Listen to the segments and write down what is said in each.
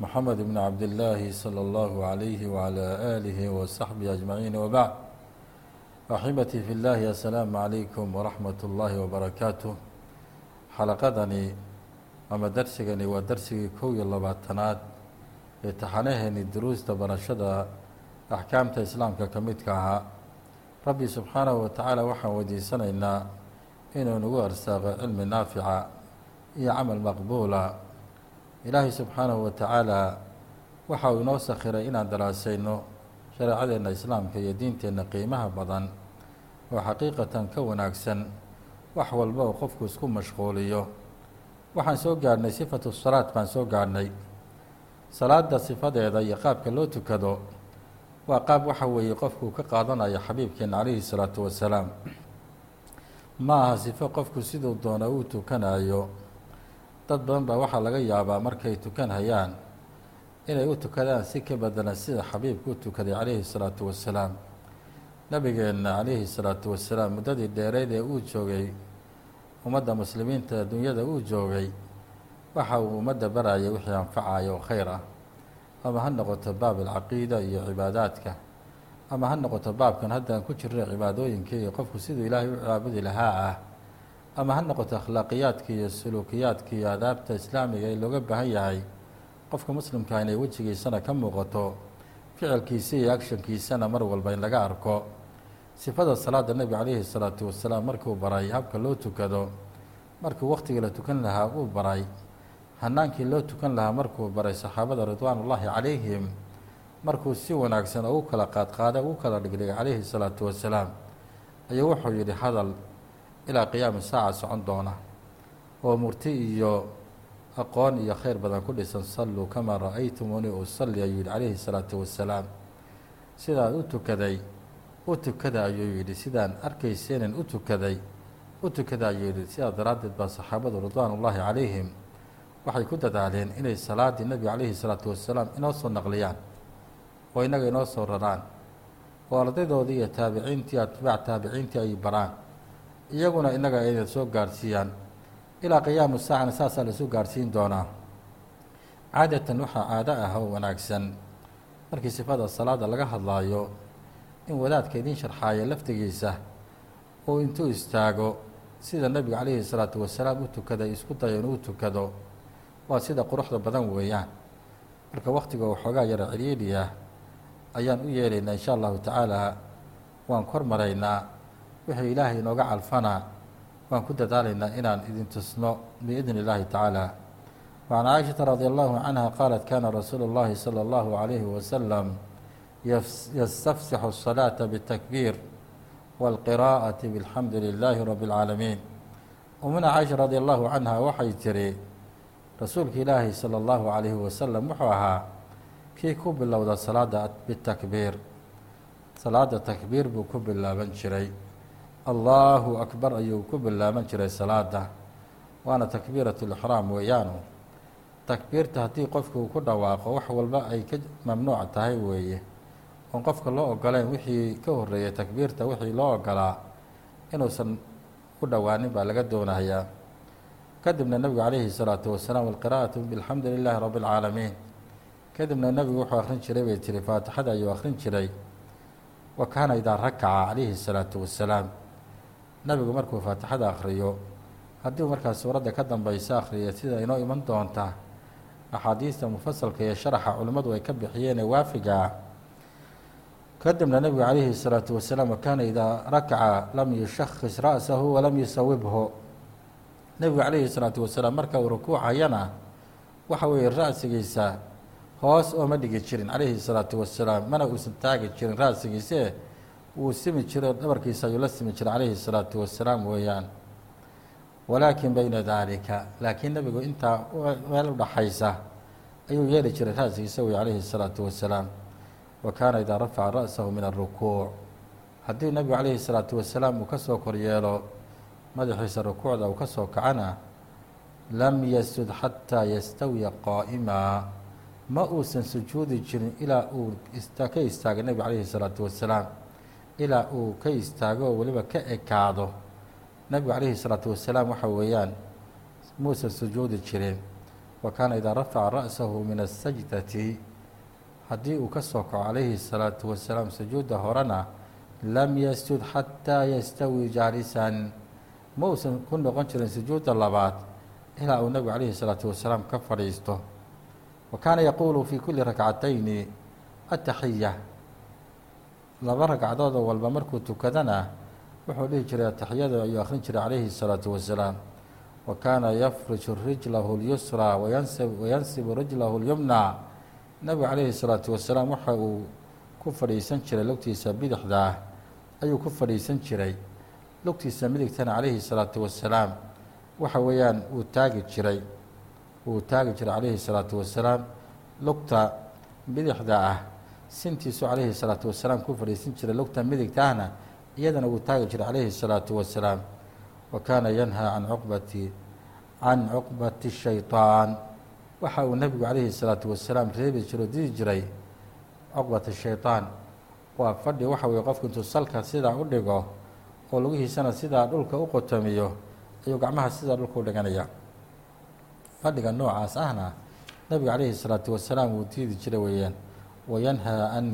محمد بن عبد الله صلى الله عليه وعلى آله وصحبه أجمعين وبعد أحبتي في الله السلام عليكم ورحمة الله وبركاته xalaqadani ama darsigani waa darsigii kow iyo labaatanaad ee taxanaheeni duruusta barashada axkaamta islaamka ka midka ahaa rabbi subxaanahu wa tacaala waxaan weydiisanaynaa inuu nagu arsaaqo cilmi naafica iyo camal maqbuula ilaahay subxaanahu wa tacaala waxa uu inoo sakhiray inaan daraasayno shareecadeenna islaamka iyo diinteenna qiimaha badan oo xaqiiqatan ka wanaagsan wax walba oo qofku isku mashquuliyo. Waxaan soo gaadhnay sifatu salaad baan soo gaadhnay salaada sifadeeda iyo qaabka loo tukado waa qaab waxa weeye qofku ka qaadanayo xabiibkeena calayhi salaatu wasalaam. Ma aha sifo qofku siduu doona uu tukanayo dad badan baa waxaa laga yaabaa markay tukanhayaan inay u tukadaan si ka bedelan sida xabiibku u tukaday calayhi salaatu wasalaam. Nabigeenna calayhi salaatu wasalaam muddadii dheereyd ee uu joogay ummadda muslimiinta adduunyada uu joogay waxa uu ummadda barayay wixii anfacaya oo khayr ah. Ama ha noqoto baab alcaqiida iyo cibaadaadka ama ha noqoto baabkan haddaan ku jirnay cibaadooyinkii iyo qofku siduu ilaahay u caabudi lahaa ah ama ha noqoto akhlaaqiyaadka iyo suluukiyaadka iyo adaabta islaamiga ee looga baahan yahay qofka muslimka inay wejigiisana ka muuqato ficilkiisa iyo agshankiisana mar walba in laga arko. Sifada salaada nebiga calayhi salaatu wasalaam markuu baray habka loo tukado markuu wakhtigii la tukan lahaa uu baray. Hanaankii loo tukan lahaa markuu baray saxaabada ridwaanullaahi calayhim markuu si wanaagsan oo u kala qaadqaada u kala dhigdhigay calayhi salaatu wasalaam. Ayuu wuxuu yidhi hadal ilaa qiyaami saaca socon doona oo murti iyo aqoon iyo khayr badan ku dhisan salluu kamaa ra'aytumuuni usalli ayuu yidhi calayhi salaatu wasalaam sidaan u tukaday u tukada ayuu yidhi sidaan arkayseenan u tukaday u tukada ayuu yidhi. Sidaa daraaddeed baa saxaabadu ridwaanullaahi calayhim waxay ku dadaaleen inay salaaddii nebiga calayhi salaatu wasalaam inoo soo naqliyaan oo innaga inoo soo raraan oo ardaydoodii iyo taabiciintii atbaac taabiciintii ay baraan iyaguna innaga ayna soo gaadhsiiyaan ilaa qiyaamu saacana saasaa laisu gaadhsiin doonaa. Caadatan waxaa caado ah oo wanaagsan. Markii sifada salaada laga hadlaayo in wadaadka idiin sharxaaya laftigiisa uu intuu istaago sida nebiga calayhi salaatu wasalaam u tukaday isku dayo inuu tukado waa sida quruxda badan weeyaan. Marka wakhtiga waxoogaa yara ciriidhi ah ayaan u yeelaynaa insha allahu tacaala waan kor maraynaa wixii ilaahay inooga calfanaa waan ku dadaalaynaa inaan idin tusno biidni illaahi tacaala wacan caaishata radi allahu canha qaalat kana rasuulu اllahi salى اllahu عalayhi wasalam yastafsixu الصalaaةa bالtakbiir wاlqiraa'ati bاlxamdu lilaahi rabi اlcaalamiin umuna caaisha radi allahu canha waxay tiri rasuulka ilaahi salى اllahu عalayhi wasalam wuxuu ahaa kii ku bilowda salaada bitakbiir salaada takbiir buu ku bilaaban jiray allahu akbar ayuu ku bilaaban jiray salaada waana takbiirat lixraam weeyaanu. Takbiirta haddii qofku uu ku dhawaaqo wax walba ay ka mamnuuc tahay weeye. Oon qofka loo ogoleyn wixii ka horeeyay takbiirta wixii loo ogolaa inuusan u dhowaanin baa laga doonayaa. Kadibna nebigu calayhi salaatu wasalaam walqiraa'atu bilxamdu lilaahi rabbi اlcaalamiin kadibna nebigu wuxuu akhrin jiray bay tiri faatixada ayuu akhrin jiray. Wa kaana idaa rakaca calayhi salaatu wasalaam nebigu markuu faatixada akhriyo haddii markaas suuradda ka dambaysa akhriya sida inoo iman doonta axaadiista mufasalka iyo sharaxa culimmadu ay ka bixiyeen ee waafiga ah kadibna nebigu calayhi salaatu wasalaam wakaana idaa rakaca lam yushakis ra'sahu walam yusawibhu nebigu calayhi salaatu wasalaam marka uu rukuucayana waxa weeye ra'sigiisa hoos ooma dhigi jirin calayhi salaatu wasalaam mana uusan taagi jirin ra'sigiise wuu simi jiro dhabarkiisa ayuu la simi jiray calayhi salaatu wasalaam weeyaan. Walaakin bayna daalika laakiin nebigu intaa meel udhaxaysa ayuu yeeli jiray ra'sigiisa wey calayhi salaatu wasalaam. Wa kaana idaa rafaca ra'sahu min arukuuc haddii nebigu calayhi salaatu wasalaam uu ka soo koryeelo madaxiisa rukuucda uu ka soo kacana lam yasjud xataa yastawiya qaa'ima. Ma uusan sujuudi jirin ilaa uu ka istaago nebigu calayhi salaatu wasalaam ilaa uu ka istaago oo weliba ka ekaado. Nebigu calayhi salaatu wasalaam waxa weeyaan muusan sujuudi jirin wa kaana idaa rafaca ra'sahu min asajdati haddii uu ka soo kaco calayhi salaatu wasalaam sujuudda horena lam yasjud xataa yastawi jaalisan. Ma ku noqon jirin sujuudda labaad ilaa uu nebigu calayhi salaatu wasalaam ka fadhiisto. Wa kaana yaquulu fii kulli rakcatayni ataxiya laba ragcadood oo walba markuu tukadana wuxuu dhihi jiray ataxiyada ayuu akhrin jiray calayhi salaatu wasalaam. Wa kaana yafrishu rijlahu lyusraa wayansibu rijlahu lyumna nebigu calayhi salaatu wasalaam waxa uu ku fadhiisan jiray lugtiisa bidixda ah ayuu ku fadhiisan jiray lugtiisa midigtana calayhi salaatu wasalaam. Waxa weeyaan wuu taagi jiray wuu taagi jiray calayhi salaatu wasalaam lugta bidixda ah sintiisu calayhi salaatu wasalaam ku fadhiisan jiray lugta midigtaahna iyadana wuu taagi jiray calayhi salaatu wasalaam. Wa kaana yanhaa can cuqbati can cuqbati shayطaan waxa uu nebigu calayhi salaatu wasalaam reebi jiro didi jiray cuqbata shayطaan waa fadhi waxa weye qofku intuu salka sidaa u dhigo oo lugihiisana sidaa dhulka u qotomiyo ayuu gacmaha sidaa dhulka u dhiganaya fadhiga noocaas ahna nebigu calayhi salaatu wasalaam wuu diidi jira weeyaan wayanhaa an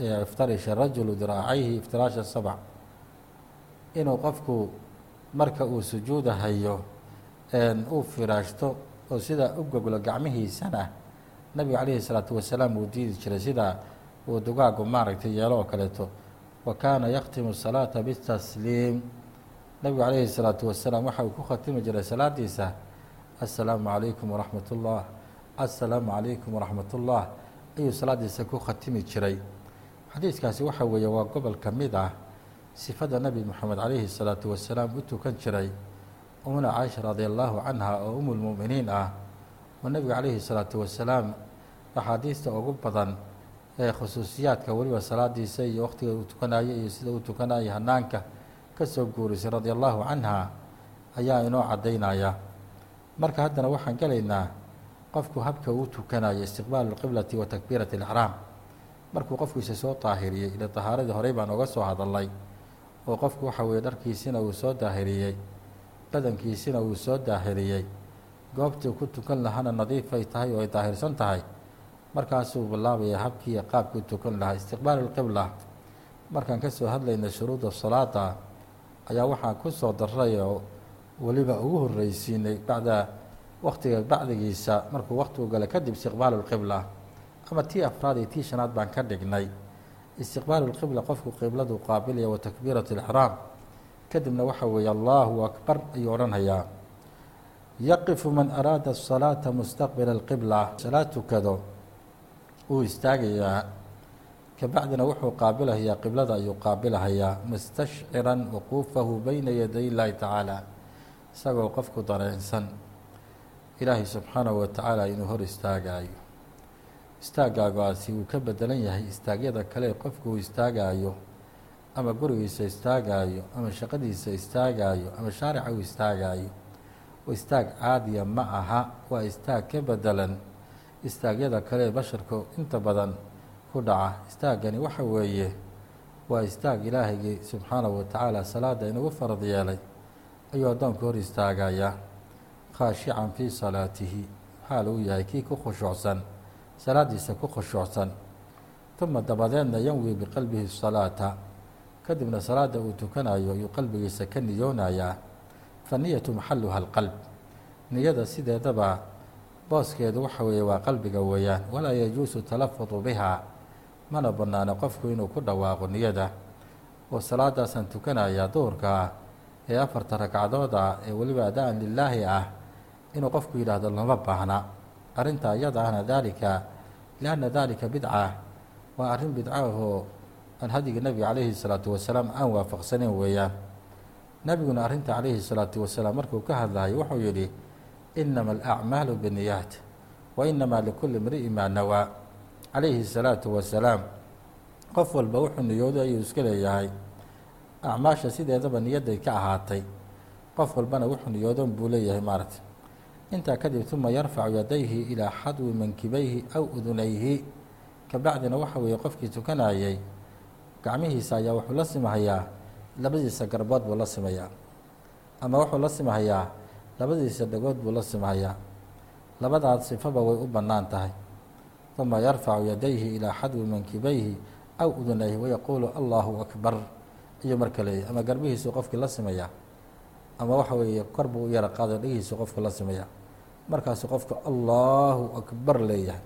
yaftarisha rajulu diraacayhi iftiraasha sabc inuu qofku marka uu sujuuda hayo uu firaashto oo sidaa u goglo gacmihiisana nebigu calayhi salaatu wasalaam wuu diidi jiray sidaa uu dugaagu maaragtay yeelo oo kaleeto wa kaana yakhtimu salaata bitasliim nebigu calayhi salaatu wasalaam waxa uu ku khatimi jiray salaadiisa assalaamu calaykum waraxmat ullah assalaamu calaykum waraxmat ullah ayuu salaadiisa ku khatimi jiray. Xadiiskaasi waxa weeye waa gobol ka mid ah sifada nebi moxamed calayhi salaatu wasalaam u tukan jiray umuna caaisha radi allahu canha oo umulmu'miniin ah. Oo nebiga calayhi salaatu wasalaam axaadiista ugu badan ee khusuusiyaadka weliba salaadiisa iyo wakhtiga uu tukanayo iyo sida uu tukanayo hanaanka ka soo guurisay radia allahu canha ayaa inoo caddaynaya. Marka haddana waxaan gelaynaa qofku habka uu tukanayo istiqbaalu lqiblati wa takbiirati اlixraam markuu qofkiisa soo daahiriyey ile tahaaradii horey baan oga soo hadalnay oo qofku waxa weeye dharkiisina uu soo daahiriyey badankiisina uu soo daahiriyey goobtii ku tukan lahana nadiifay tahay oo ay daahirsan tahay markaasuu bilaabaya habkii qaabkuu tukan lahaa. Istiqbaalu lqibla markaan ka soo hadlayna shuruudda salaada ayaa waxaan ku soo daray oo weliba ugu horreysiinay bacda waktiga bacdigiisa markuu waktigu gala kadib istiqbaalu lqibla ama tii afraad iyo tii shanaad baan ka dhignay. Istiqbaalu lqibla qofku qibladu qaabilaya wa takbiirat lixraam kadibna waxa weeye allahu akbar ayuu odhanhayaa yaqifu man araada asalaata mustaqbila alqibla salaad tukado uu istaagayaa. Kabacdina wuxuu qaabilahayaa qiblada ayuu qaabilahayaa mustashciran wuquufahu beyna yaday illaahi tacaala isagoo qofku dareensan ilaahay subxaanahu wa tacaala inuu hor istaagaayo istaagaagaasi uu ka bedelan yahay istaagyada kale qofku uu istaagaayo ama gurigiisa istaagaayo ama shaqadiisa istaagaayo ama shaarica uu istaagaayo. Istaag caadiya ma aha waa istaag ka bedelan istaagyada kale basharku inta badan ku dhaca. Istaaggani waxa weeye waa istaag ilaahaygi subxaanahu wa tacaala salaada inugu farad yeelay ayuu addoonku hor istaagayaa khaashican fii salaatihi xaal uu yahay kii ku khushuucsan salaadiisa ku khushuucsan uma dabadeedna yanwi biqalbihi salaata kadibna salaada uu tukanayo ayuu qalbigiisa ka niyoonayaa fa niyatu maxaluha alqalb niyada sideedaba booskeedu waxa weeye waa qalbiga weeyaan walaa yajuusu talafudu bihaa mana bannaano qofku inuu ku dhawaaqo niyada oo salaadaasaan tukanayaa duhurka ee afarta ragcadood ah ee weliba adaan lilaahi ah inuu qofku yidhaahdo lama baahna. Arrinta iyada ahna daalika lianna daalika bidca waa arrin bidca ahoo aan hadigii nebiga calayhi salaatu wasalaam aan waafaqsaneyn weeyaan. Nebiguna arrinta calayhi salaatu wasalaam markuu ka hadlahay wuxuu yidhi inama alacmaalu biniyaat wa inamaa likulli imri'in maa nawaa calayhi salaatu wasalaam qof walba wuxuu niyooday ayuu iska leeyahay. Acmaasha sideedaba niyadday ka ahaatay. Qof walbana wuxuu niyoodan buu leeyahay maaragtay intaa kadib uma yarfacu yadayhi ilaa xadwi mankibayhi aw udunayhi. Kabacdina waxa weeye qofkii tukanayay gacmihiisa ayaa wuxuu la simahayaa labadiisa garbood buu la simayaa. Ama wuxuu la simahayaa labadiisa dhagood buu la simahayaa. Labadaas sifaba way u bannaan tahay. Uma yarfacu yadayhi ilaa xadwi mankibayhi aw udunayhi wayaquulu allahu akbar. Ayuu marka leeyahy ama garbihiisu qofkii la simayaa ama waxa weeye kor buu u yara qaado dhegihiisu qofku la simaya markaasu qofku allahu akbar leeyahay.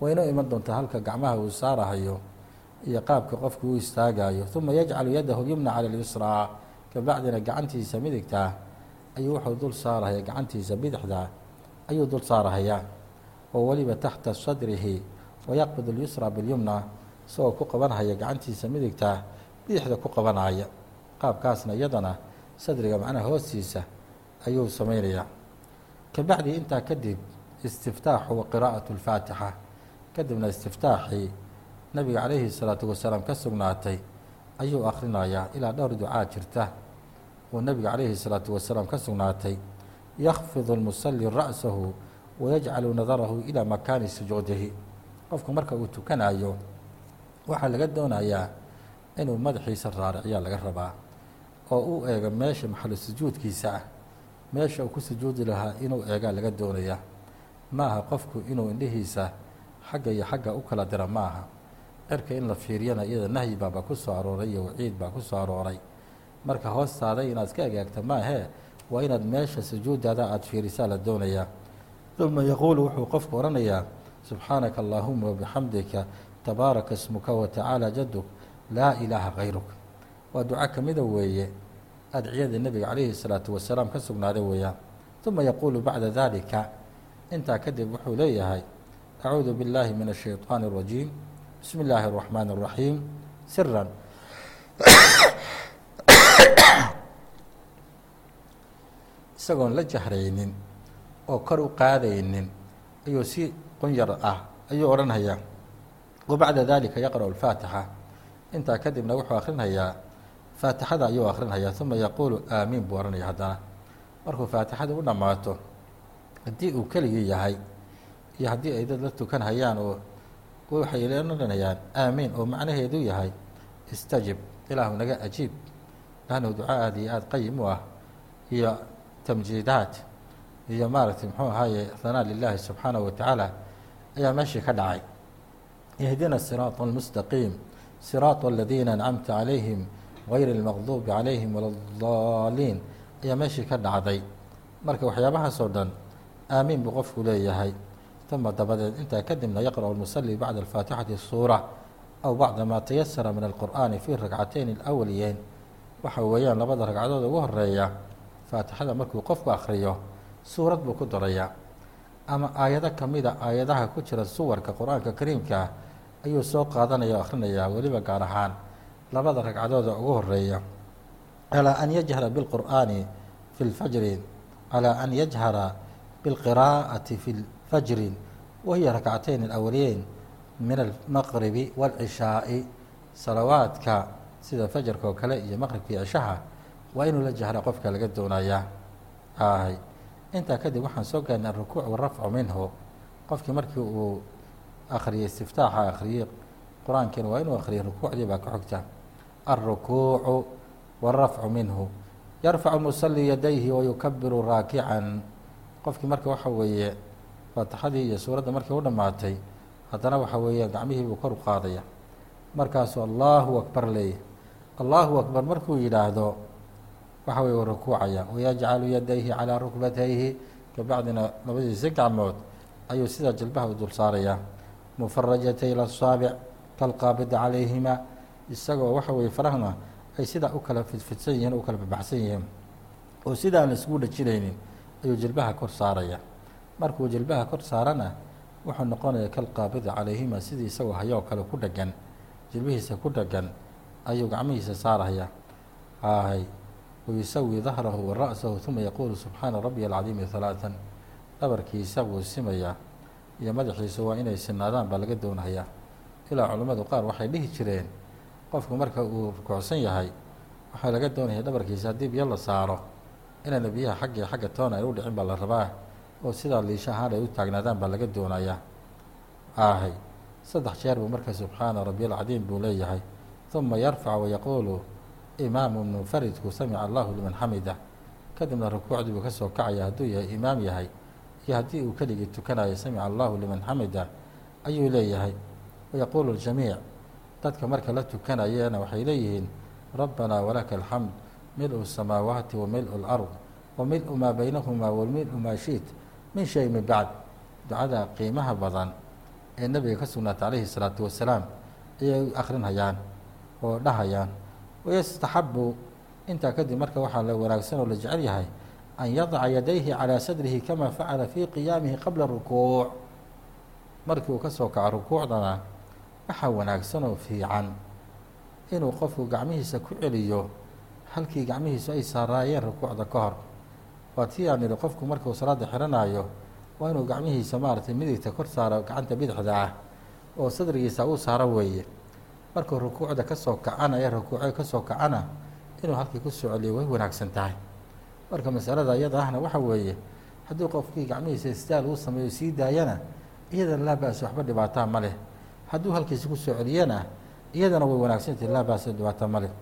Waynoo iman doontaa halka gacmaha uu saarahayo iyo qaabka qofku uu istaagayo uma yajcalu yadahu yumna cala lyusraa kabacdina gacantiisa midigtaa ayuu wuxuu dul saarahaya gacantiisa bidixdaa ayuu dul saarahayaa oo weliba taxta sadrihi wayaqbid اlyusra biاlyumna isagoo ku qabanhaya gacantiisa midigtaa bidixda ku qabanaya qaabkaasna iyadana sadriga macnaha hoostiisa ayuu samaynayaa kabacdi intaa kadib istiftaaxu wa qiraa'atu اlfaatixa kadibna istiftaaxii nabiga calayhi الsalaatu wasalaam ka sugnaatay ayuu akhrinayaa ilaa dhowr ducaa jirta uu nabiga calayhi الsalaatu wasalaam ka sugnaatay yakfidu اlmusali ra'sahu wayajcalu nadarahu ilaa makaani sujuudihi qofku marka uu tukanayo waxaa laga doonayaa inuu madaxiisa raariciyaa laga rabaa oo uu eego meesha maxalu sujuudkiisa ah meesha uu ku sujuudi lahaa inuu eegaa laga doonayaa. Ma aha qofku inuu indhihiisa xagga iyo xagga u kala dira ma aha cirka in la fiiriyana iyada nahyi baaba ku soo arooray iyo waciid baa ku soo arooray. Marka hoostaada inaad iska egeegta maahee waa inaad meesha sujuudaada aada fiirisaa la doonayaa. Uma yaquulu wuxuu qofku odhanayaa subxaanaka allaahuma wabixamdika tabaaraka ismuka watacaala jaduk laa ilaaha kayruk waa duco ka mida weeye adciyada nebiga calayhi salaatu wasalaam ka sugnaaday weeyaan uma yaquulu bacda dalika intaa kadib wuxuu leeyahay acuudu biاllaahi min الshayطaani الrajiim bismi اllaahi الraxmaani الraxiim siran isagoon la jahraynin oo kor u qaadaynin ayuu si qunyar ah ayuu odhanhayaa wa bacda dalika yaqra'u اlfaatixa intaa kadibna wuxuu akhrinayaa faatixada ayuu akrinaya uma yaquulu aamiin buu ohanaya haddana. Markuu faatixada u dhammaato haddii uu keligii yahay iyo haddii ay dad la tukan hayaan oo waxay dhanayaan aamiin oo macnaheedu yahay istajib ilaahu naga ajiib. Laannu ducaa aad iyo aad qayim u ah iyo tamjiidaad iyo maaragtay muxuu ahaaye hanaa lilaahi subxaanahu watacaala ayaa meeshii ka dhacay. Ihdina siraata almustaqiim siraata aladiina ancamta calayhim gayri اlmaqduubi calayhim wala اdaaliin ayaa meeshii ka dhacday marka waxyaabahaasoo dhan aamiin buu qofku leeyahay uma dabadeed intaa kadibna yaqra'u lmusali bacda alfaatixati suura aw bacda maa tayasara min alqur'aani fii rakcatayn alawaliyeyn waxa weeyaan labada ragcadood ugu horreeya faatixada markuu qofku akhriyo suurad buu ku darayaa ama aayado kamida aayadaha ku jira suwarka qur'aanka kariimkaa ayuu soo qaadanaya o akhrinayaa weliba gaar ahaan labada ragcadooda ugu horreeya calaa an yajhara bilqur'aani fi lfajri calaa an yajhara bilqiraa'ati fi lfajri wahiya rakcatayn alawaliyeyn min almaqribi waalcishaa'i salawaadka sida fajarka oo kale iyo maqribka iyo cishaha waa inuu la jahra qofka laga doonayaa ahay intaa kadib waxaan soo gaarnay alrukuuc warafcu minhu. Qofkii markii uu akhriyey istiftaaxa akhriyey qur'aankiina waa inuu akhriyay rukuucdii baa ka xogta alrukuucu warafcu minhu yarfacu musali yadayhi wayukabiru raakican qofkii marka waxa weeye faatixadii iyo suuradda markii u dhammaatay haddana waxa weeye gacmihii buu kor u qaadaya markaasuu allahu akbar leeyahy allahu akbar markuu yidhaahdo waxa weye rukuucaya wayajcalu yadayhi calaa rukbatayhi kabacdina labadiisa gacmood ayuu sidaa jilbaha u dul saarayaa mufarajatay lasaabic kalqaabida calayhima isagoo waxa weye farahna ay sidaa u kala fidfidsan yihiin u kala babaxsan yihiin. oo sidaan la iskugu dhajinaynin ayuu jilbaha kor saaraya. Markuu jilbaha kor saarana wuxuu noqonaya kalqaabida calayhima sidii isagoo hayoo kale ku dhegan jilbihiisa ku dhegan ayuu gacmihiisa saaraya. Ahay wayusawi dahrahu wa ra'sahu uma yaquulu subxaana rabbiya alcadiimi halaatan dhabarkiisa wuu simayaa iyo madaxiisa waa inay sinaadaan baa laga doonayaa ilaa culimmadu qaar waxay dhihi jireen qofku marka uu rukuucsan yahay waxaa laga doonaya dhabarkiisa haddii biyo la saaro inayna biyaha xaggi xagga toona ay u dhicin baa la rabaa oo sidaa liisha ahaan ay u taagnaadaan baa laga doonayaa. Ahay saddex jeer buu marka subxaana rabiy alcadiim buu leeyahay uma yarfac wayaquulu imaamu munfaridku samica allahu liman xamida. Kadibna rukuucdii buu ka soo kacaya hadduu yahay imaam yahay iyo haddii uu keligii tukanayo samica allahu liman xamida ayuu leeyahay wayaquulu ljamiic dadka marka la tukanayana waxay leeyihiin rabbanaa walaka alxamd mil-u samaawaati wa mil-u lard wa mil-u maa baynahumaa wa mil-u maa shiit min shay min bacd. Ducada qiimaha badan ee nebiga ka sugnaatay calayhi salaatu wasalaam ayay akhrinhayaan oo dhahayaan wayastaxabu intaa kadib marka waxaa la wanaagsan oo la jecel yahay an yadaca yadayhi calaa sadrihi kama facala fii qiyaamihi qabla rukuuc markii uu ka soo kaco rukuucdana waxaa wanaagsan oo fiican inuu qofku gacmihiisa ku celiyo halkii gacmihiisu ay saaraayeen rukuucda ka hor. Waa tii aan idhi qofku markuu salaada xiranayo waa inuu gacmihiisa maaragtay midigta kor saaro gacanta bidixda ah oo sadrigiisa uu saaro weeye. Markuu rukuucda ka soo kacana ee rukuuce ka soo kacana inuu halkii ku soo celiyo way wanaagsan tahay. Marka masalada iyada ahna waxa weeye haddii qofkii gacmihiisa istaal uu sameeyo sii daayana iyadana laa ba-s waxba dhibaataa ma leh hadduu halkiisi ku soo celiyana iyadana way wanaagsantahi laa ba-s dhibaato ma leh.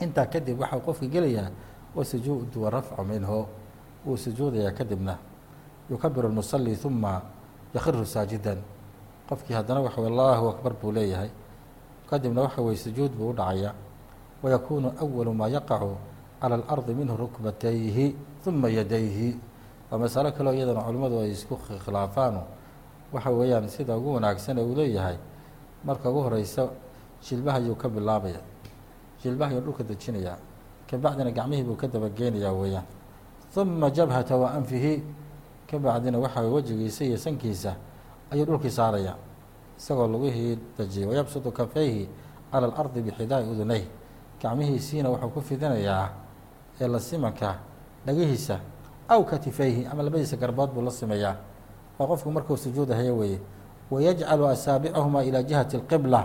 Intaa kadib waxau qofka gelayaa wa sujuudu wa rafcu minhu. Wuu sujuudayaa kadibna yukabiru lmusalli uma yakhiru saajidan. Qofkii haddana waxa wey allahu akbar buu leeyahay. Kadibna waxa weye sujuud buu u dhacaya. Wayakuunu awalu maa yaqacu cala alardi minhu rukbatayhi uma yadayhi. Waa masalo kaleo iyadana culimmadu ay isku khilaafaanu waxa weeyaan sida ugu wanaagsan ee uu leeyahay marka ugu horeysa jilbaha ayuu ka bilaabaya. Jilbaha ayuu dhulka dejinayaa kabacdina gacmihii buu ka dabageenayaa weeyaan. Uma jabhata wa anfihi kabacdina waxa wejigiisa iyo sankiisa ayuu dhulkii saaraya isagoo lugihii dejiyay wayabsudu kafayhi cala alardi bixidaai udunayh. Gacmihiisiina wuxuu ku fidinayaa ee la simanka dhagihiisa aw katifayhi ama labadiisa garbood buu la simeeyaa waa qofku markuu sujuudahayo weeye wayajcalu asaabicahumaa ilaa jihati اlqibla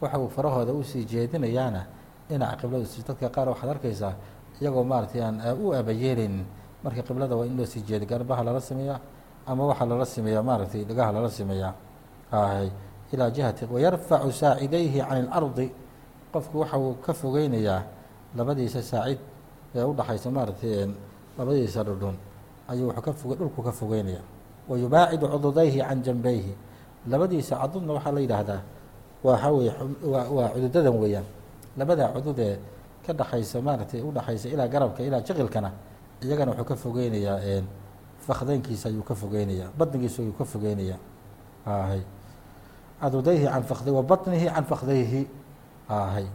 waxa uu farahooda u sii jeedinayaana dhinaca qiblada dadka qaar waxaad arkaysaa iyagoo maaratay aan u abayeeleynin marka qiblada waa in loo sii jeeday garbaha lala sameeyaa ama waxaa lala sameeyaa maaragtay dhagaha lala sameeyaa. Hay ilaa jihati wayarfacu saacidayhi can اlardi qofku waxa uu ka fogeynayaa labadiisa saacid ee udhaxaysa maaragtay labadiisa dhudhun ayuu wuxuu ka foge dhulku ka fogeynaya wayubaacidu cududayhi can janbayhi labadiisa cadudna waxaa la yidhaahdaa waxa weye waa cududadan weeyaan labada cudud ee ka dhaxaysa maaragtay udhaxaysa ilaa garabka ilaa jiqilkana iyagana wuxuu ka fogeynayaa fakdeynkiisa ayuu ka fogeynayaa badnigiisa ayuu ka fogeynayaa hay cadudayhi can fakd wa baطnihi can fakdayhi hay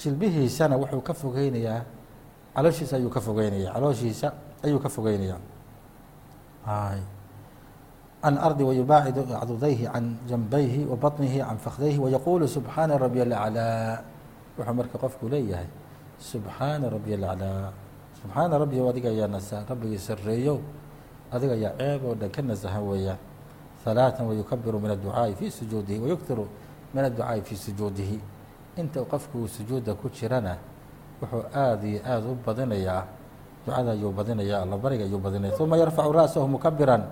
jilbihiisana wuxuu ka fogeynayaa calooshiisa ayuu ka fogeynaya calooshiisa ayuu ka fogeynayaa ardi wayubaacidu cadudayhi can janbayhi wa baطnihi can fakdayhi wayaquulu subxaana rabiy alaclaa wuxuu marka qofku leeyahay subxaana rabiy alaclaa subxaana rabbiyow adiga ayaa nasa rabbigii sareeyow adiga ayaa ceeb oo dhan ka nasahan weeyaan halaatan wayukabiru min adducaa'i fii sujuudihi wayuktiru min adducaa'i fii sujuudihi. Inta qofku sujuudda ku jirana wuxuu aada iyo aada u badinayaa ducada ayuu badinayaa allabariga ayuu badinaya. Uma yarfacu ra'sahu mukabiran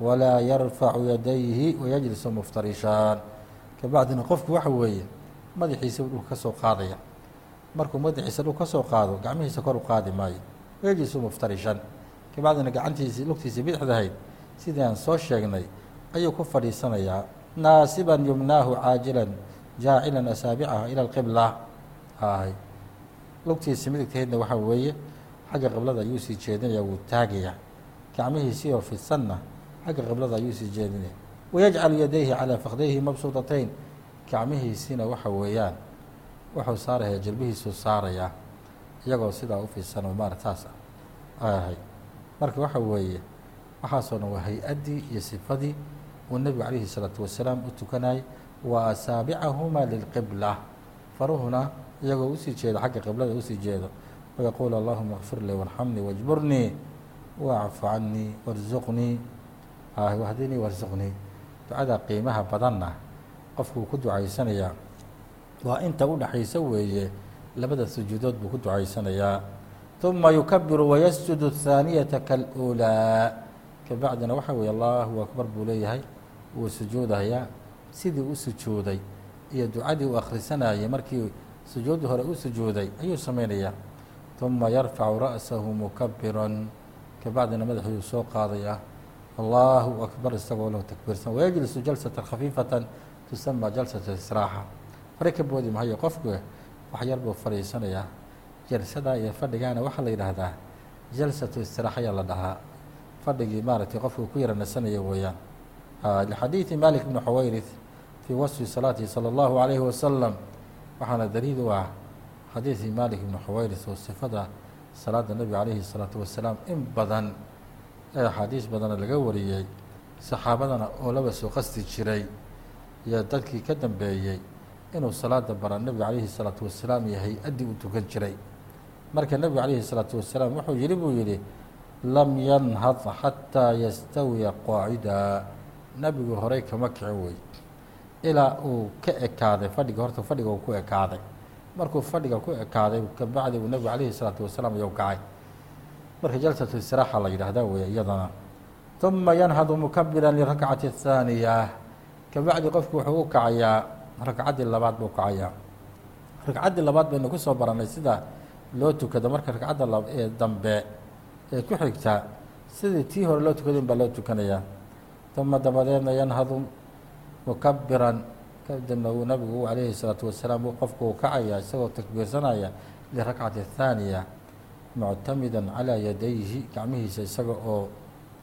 walaa yarfacu yadayhi wayajlisu muftarishaan kabacdina qofku waxa weeye madaxiisa dhulka ka soo qaadaya. Markuu madaxiisa dhulka ka soo qaado gacmihiisa kor u qaadi maayo. Wayajlisu muftarishan kabacdina gacantiisii lugtiisii bidixdahayd sidii aan soo sheegnay ayuu ku fadhiisanayaa naasiban yumnaahu caajilan jaacilan asaabicaha ila alqibla. Hay lugtiisa midigtaheedna waxaa weeye xagga qiblada ayuu sii jeedinaya wuu taagayaa gacmihiisii oo fidsanna xagga qiblada ayuu sii jeedinaya. Wayajcalu yadayhi calaa fakdayhi mabsuudatayn gacmihiisiina waxa weeyaan wuxuu saaraya jilbihiisuu saarayaa iyagoo sidaa u fidsan oo maara taas ahay. Marka waxa weeye waxaasoo dhan waa hay'addii iyo sifadii uu nebigu calayhi salaatu wasalaam u tukanayay wa asaabicahumaa lilqibla. Faruhuna iyagoo u sii jeedo xagga qiblada u sii jeedo wayaquulu allahuma kfir lii warxamnii wajburnii wacfu canii warzuqnii wahdinii warzuqnii ducada qiimaha badanna qofku uu ku ducaysanayaa waa inta u dhexaysa weeye labada sujuudood buu ku ducaysanayaa ثuma yukabiru wayasjudu الthaaniyata kaاlأulىa kabacdina waxa weeye allahu akbar buu leeyahay wuu sujuudayaa sidii u sujuuday iyo ducadii uu akhrisanayay markii sujuuddii hore u sujuuday ayuu samaynayaa ثuma yarfacu ra'sahu mukabiran kabacdina madaxiiuu soo qaadaya allahu akbar isagoo lahu takbiirsan wayajlisu jalsata khafiifata tusama jalsata israaxa fari ka boodi mahayo qofku wax yar buu fadhiisanayaa jalsadaa iyo fadhigaana waxaa la yidhaahdaa jalsatu istiraaxayaa la dhahaa fadhigii maaragtay qofku ku yara nasanaya weeyaan lixadiidi malik bni xuwayrith fii wasfi salaatihi salى اllahu عalayhi wasalam waxaana daliil u ah xadiidii malik bni xuwayrith oo sifada salaada nebiga calayhi الsalaatu wasalaam in badan ee axaadiis badana laga wariyey saxaabadana oo laba soo qasti jiray iyo dadkii ka dambeeyey inuu salaada bara nebiga calayhi الsalaatu wasalaam iyo hay-addii u tukan jiray marka nebigu calayhi الsalaatu wasalaam wuxuu yihi buu yihi lam yanhad xataa yastawiya qaacida nebigu horey kama kici wey ilaa uu ka ekaaday fadhiga horta fadhiga uu ku ekaaday markuu fadhiga ku ekaaday kabacdi uu nebigu calayhi salaatu wasalaam iyou kacay. Marka jalsatu istiraaxa la yidhaahda weeye iyadana uma yanhadu mukabiran lirakcati الthaaniya kabacdi qofku wuxuu u kacayaa rakcaddii labaad buu kacayaa. Ragcaddii labaad baynu ku soo baranay sida loo tukado. Marka rakcadda ee dambe ee ku xigta sidii tii hore loo tukadayn baa loo tukanayaa. Uma dabadeedna yanhadu mukabiran ka dambe uu nabigu calayhi salaatu wasalaam uu qofku uu kacaya isagoo takbiirsanaya lirakcati athaaniya muctamidan calaa yadayhi gacmihiisa isaga oo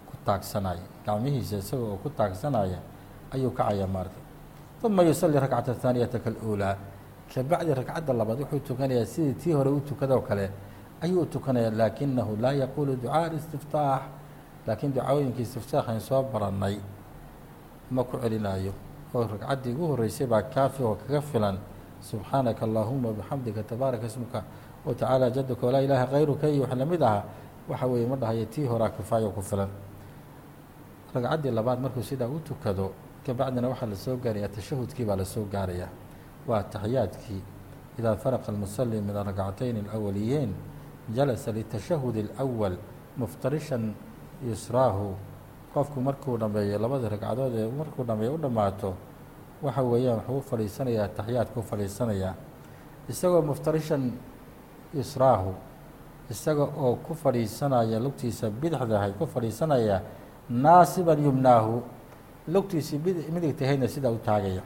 ku taagsanaya gacmihiisa isaga oo ku taagsanaya ayuu kacaya maarta uma yusali rakcata athaaniyata kaluulaa kabacdi rakcadda labaad wuxuu tukanayaa sidii tii hore u tukadoo kale ayuu tukanayaa laakinahu laa yaquulu ducaa listiftaax laakiin ducawooyinkii istiftaaxan soo baranay ma ku celinayo oo ragcaddii ugu horeysay baa kaafi oo kaga filan. Subxaanaka allahuma bixamdika tabaaraka ismuka watacaala jadaka walaa ilaaha kayruka iyo wax la mid aha waxa weeye ma dhahayo tii horaa kifaayo ku filan. Ragcaddii labaad markuu sidaa u tukado kabacdina waxaa la soo gaaraya tashahudkii baa la soo gaaraya. Waa taxiyaadkii idaa faraqa almusali min aragcatayn alawaliyeyn jalasa litashahud اlأwal muftarishan yusraahu qofku markuu dhameeyo labadii ragcadood ee markuu dhameeyo u dhammaato waxa weeyaan wuxuu u fadhiisanayaa taxiyaadka u fadhiisanayaa. Isagoo muftarishan yusraahu isaga oo ku fadhiisanaya lugtiisa bidixdahay ku fadhiisanaya naasiban yumnaahu lugtiisii midigtahaydna sidaa u taagaya.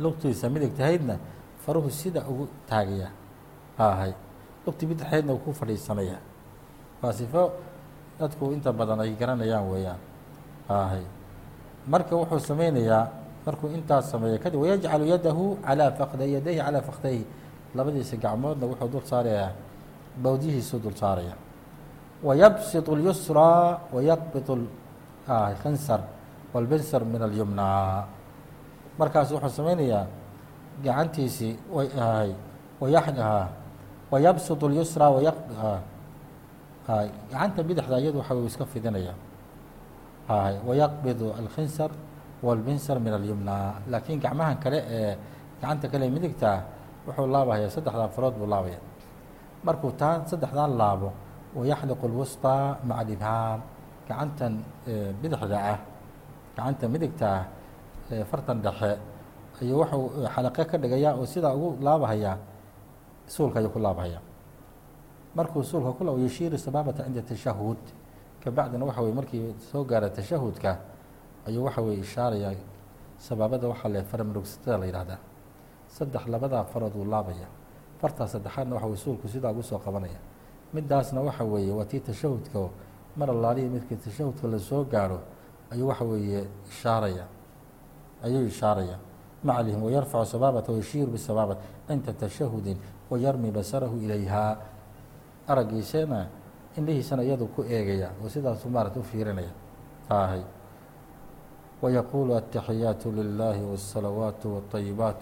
Lugtiisa midigtahaydna faruhu sida ugu taagaya ahay lugtii bidixaydna ku fadhiisanaya. Waa sifo dadku inta badan ay garanayaan weeyaan. Ahay marka wuxuu samaynayaa markuu intaas sameeya kadib wayajcalu yadahu calaa fakda yadayhi calaa fakdayhi labadiisa gacmoodna wuxuu dul saarayaa bawdihiisuu dul saaraya. Wayabsitu اlyusraa wayaqbitu alkansar walbinsar min alyumnaa markaas wuxuu samaynayaa gacantiisii way ahay waya wayabsitu اlyusraa waya gacanta bidixda iyadu waxa uu iska fidinaya hay wayaqbidu alkhinsar wاlbinsar min alyumnaa laakiin gacmahan kale ee gacanta kale midigtaa wuxuu laabahaya saddexdaa farood buu laabaya markuu taa saddexdaan laabo wayaxliqu اlwusطىa maca alibhaam gacantan bidixda ah gacanta midigta ah ee fartan dhexe ayuu waxuu xalaqe ka dhigayaa oo sidaa ugu laabahayaa suulka ayuu ku laabahaya markuu suulka ku laabo yushiiru sabaabata cinda tashahud kabacdina waxa weye markii soo gaara tashahudka ayuu waxa weye ishaaraya sabaabada waxaa le faramrugsatada la yihahdaa saddex labadaa farood uu laabaya. Fartaa saddexaadna waxa weye suulku sidaa ugu soo qabanaya. Midaasna waxa weeye waa tii tashahudka mar allaalihi midkii tashahudka la soo gaaro ayuu waxa weeye ishaaraya. Ayuu ishaaraya. Macalihim wayarfacu sabaabata wayashiiru bisabaabat cinda tashahudin wayarmi basarahu ilayhaa araggiisana indhihiisana iyadu ku eegaya oo sidaasuu maarata u fiirinaya taahay wayaquulu ataxiyaatu lilahi wالsalawaatu wالطayibaat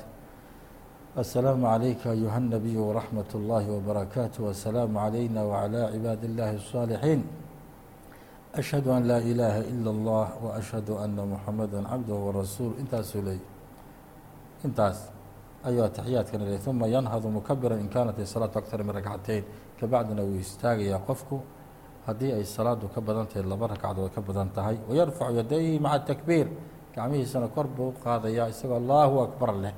السلام عليك أيها النبي ورحمة الله وبركاته والسلام علينا وعلى عباد الله الصالحين أشهد أن لا إله إلا الله وأشهد أن محمدا عبده ورسول intaasuu leey intaas ayuu ataxiyaadkan ilay uma yanhadu mukabiran in kaanat isalaatu aktar min rakcateyn kabacdina wuu istaagayaa qofku haddii ay salaadu ka badan tahay laba ragcadood ka badan tahay wayarfacu yadayhi maca takbiir. Gacmihiisana kor buu u qaadayaa isagoo allahu akbar leh.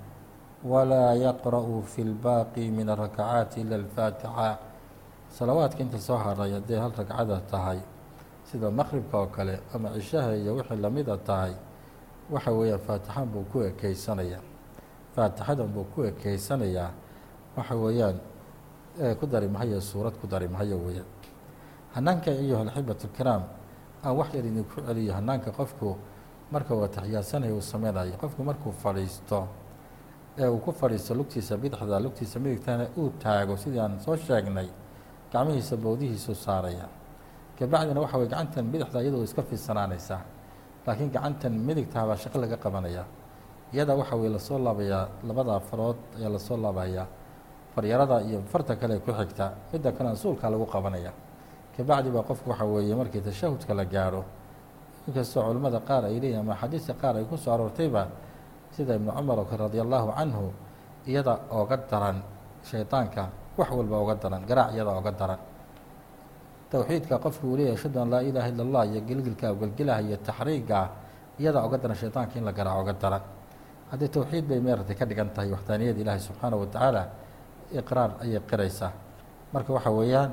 Walaa yaqra'u fi lbaaqi min arakacaati ila alfaatixa. Salawaadka inta soo hadhay hadday hal ragcada tahay sida maqribka oo kale ama cishaha iyo wixii lamida tahay waxa weeyaan faatixan buu ku ekeysanayaa faatixadan buu ku ekeysanayaa waxa weeyaan ku dari mahayo suurad ku dari mahayo weeyaan hanaanka iyo alxibat lkiraam aan wax yar idinku celiyo hanaanka qofku marka uu ataxiyaadsanayo uu sameynayo qofku markuu fadhiisto ee uu ku fadhiisto lugtiisa bidixda lugtiisa midigtana uu taago sidii aan soo sheegnay gacmihiisa bowdihiisu saaraya. Kabacdina waxa weye gacantan bidixda iyadoo iska fidsanaanaysaa laakiin gacantan midigtaha baa shaqo laga qabanaya. Iyada waxa weye la soo laabayaa labada farood ayaa la soo laabayaa faryarada iyo farta kale ku xigta midda kalena suulkaa lagu qabanaya. Kabacdi baa qofku waxa weeye markii tashahudka la gaaro inkastoo culimmada qaar ay leeyihiin ama axaadiista qaar ay ku soo aroortayba sida ibnu cumar oo kale radia allahu canhu iyada ooga daran shaydaanka wax walba oga daran garaac iyada oga daran. Towxiidka qofku uu leeyahy ashhadu an laa ilaaha illa allah iyo gelgelka gelgelaha iyo taxriiga iyada oga daran shaydaanka in la garaac oga daran. Haddii towxiid bay meeratay ka dhigan tahay waxdaaniyada ilaahi subxaanahu watacaala iqraar ayay qiraysaa. Marka waxa weeyaan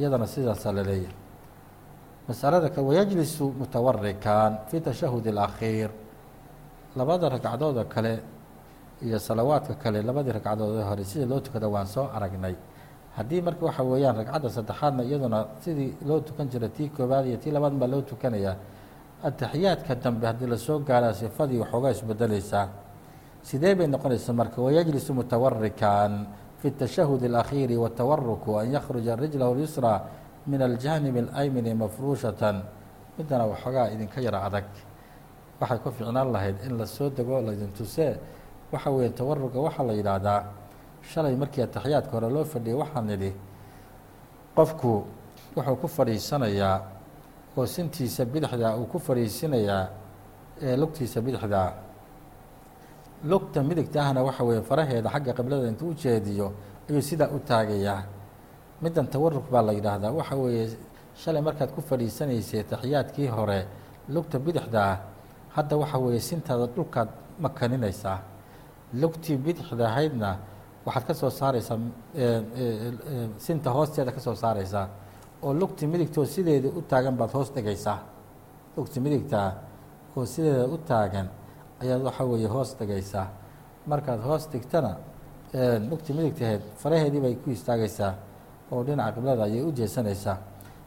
iyadana sidaasaa la leeyahay. Masalada kale wayajlisu mutawarikan fi tashahud اlakhiir labada ragcadooda kale iyo salawaadka kale labadii ragcadood hore sidii loo tukada waan soo aragnay. Haddii marka waxa weeyaan ragcadda saddexaadna iyaduna sidii loo tukan jiray tii koobaad iyo tii labaad baa loo tukanayaa ataxiyaadka dambe haddii la soo gaaraa sifadii waxoogaa isbedeleysaa sidee bay noqonaysaa marka wayajlisu mutawarikan fi التashahud الأkhiiri watawaruku an yakruja rijlah اlyusrى min aljanib اlaymini mafruushatan midana waxoogaa idinka yaro adag waxay ku ficnaan lahayd in lasoo dego laydin tusee waxa weeye tawaruga waxaa la yidhaahdaa shalay markii ataxiyaadka hore loo fadhiyay waxaan nidhi qofku wuxuu ku fadhiisanayaa oo sintiisa bidixda uu ku fadhiisinayaa ee lugtiisa bidixdaa lugta midigta ahna waxa weeye faraheeda xagga qiblada intuu u jeediyo ayuu sidaa u taagayaa middan tawaruk baa la yidhaahdaa waxa weeye shalay markaad ku fadhiisanaysay taxiyaadkii hore lugta bidixda ah hadda waxa weeye sintaada dhulkaad makaninaysaa. Lugtii bidixda ahaydna waxaad ka soo saaraysaa sinta hoosteeda ka soo saaraysaa oo lugti midigtoo sideeda u taagan baad hoos dhigaysaa. Lugti midigtaa oo sideeda u taagan ayaad waxa weeye hoos dhigaysaa markaad hoos dhigtana lugti midigtaheed faraheedii bay ku istaagaysaa oo dhinaca qiblada ayay u jeesanaysaa.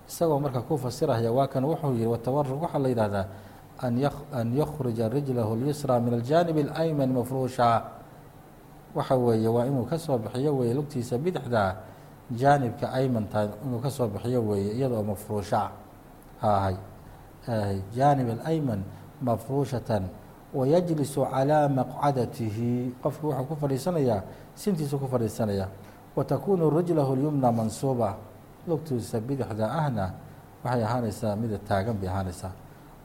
Isagoo marka ku fasiraya waa kan wuxuu yihi watawaruq waxaa la yidhahdaa an yakruja rijlahu اlyusra min aljanib اlayman mafruusha waxa weeye waa inuu ka soo bixiyo weeye lugtiisa bidixda jaanibka aymanta inuu ka soo bixiyo weeye iyadoo mafruusha ahay. Jaanib alayman mafruushatan wayajlisu calىa maqcadatihi qofku wuxuu ku fadhiisanayaa sintiisu ku fadhiisanaya watakunu rijlahu اlyumna mansuuba lugtiisa bidixda ahna waxay ahaanaysaa mida taagan bay ahaanaysaa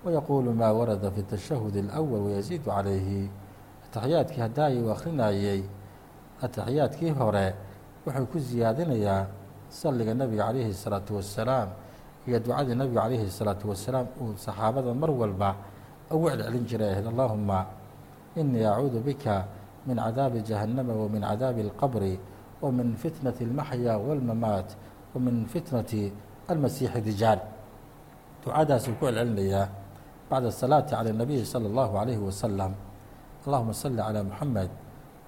wayaquulu maa warada fi tashahud اlأwal wayaziidu calayhi ataxiyaadkii haddaay uu akrinayey ataxiyaadkii hore wuxuu ku siyaadinayaa salliga nebiga calayhi الsalaatu wasalaam iyo ducadii nebiga calayhi الsalaatu wasalaam uu saxaabada mar walba ugu celcelin jiray ahayd allahuma inii acuudu bika min cadaabi jahannama wa min cadaabi اlqabri wa min fitnati اlmaxya wاlmamaat wa min fitnati almasiixi dijaal ducadaasuu ku celcelinayaa bacda asalaati calى الnabiyi salى اllahu عalayhi wasalam allahuma salli calى muxamed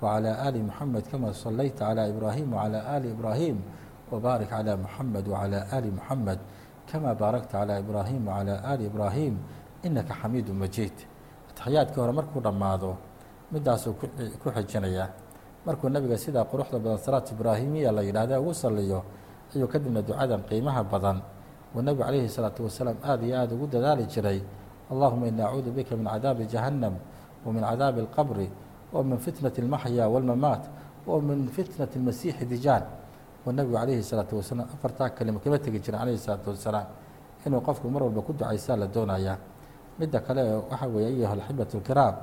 wعalى ali muxamed kama salayta calى ibraahim wعalى ali ibraahim wbaarik calى muxamed wعalى ali muxamed kama baarakta calى ibraahim wعalى ali ibraahim inaka xamiidu majiid. Taxiyaadkii hore markuu dhammaado midaasuu ku xijinaya. Markuu nabiga sidaa quruxda badan salaat ibraahimiya la yidhaahda ugu saliyo ayuu kadibna ducadan qiimaha badan. Uu nebigu calayhi salaatu wasalaam aad iyo aada ugu dadaali jiray. Allahuma ini acuudu bika min cadaabi jahannam wa min cadaabi alqabri wa min fitnati almaxya walmamaat wa min fitnati almasiixi dijaan uu nebigu calayhi salaatu wasalaam afartaa kelimo kama tegi jiray calayhi salaatu wasalaam. Inuu qofku mar walba ku ducaysaa la doonayaa midda kale waxa weeye ayuha alxibat اlkiraam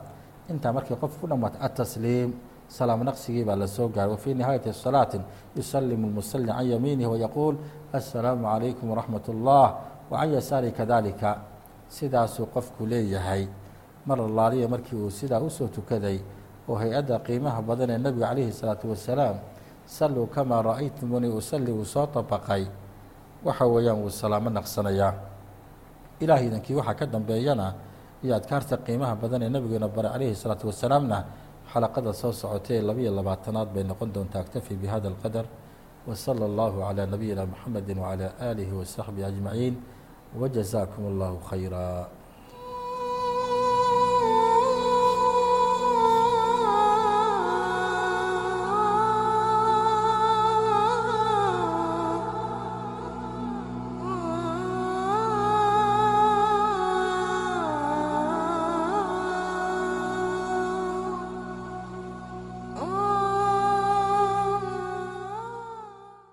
intaa markii qof ku dhamaato atasliim salaam naqsigii baa la soo gaaray wafii nihaayati salaatin yusalimu lmusali can yamiinihi wayaquul assalaamu calaykum waraxmat اllah wacan yasaari kadalika sidaasuu qofku leeyahay mar allaaliya markii uu sidaa u soo tukaday oo hay'adda qiimaha badan ee nebiga calayhi salaatu wasalaam salluu kamaa ra'aytumuni usalli uu soo dabaqay waxa weeyaan wuu salaamo naqsanayaa ilaah idankii waxaa ka dambeeyana iyo adkaarta qiimaha badan ee nabigeena bare calayhi salaatu wasalaamna xalaqada soo socotay ee labiyo labaatanaad bay noqon doontaa aktafi bihada alqadar wasala allahu calaa nabiyina muxamedi wacalaa aalihi wasaxbihi ajmaciin wajazaakum allahu khayra